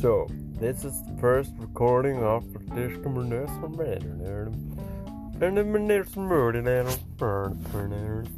So, this is the first recording of the Discrimination Matter. And the minutes murdered and burn, burn,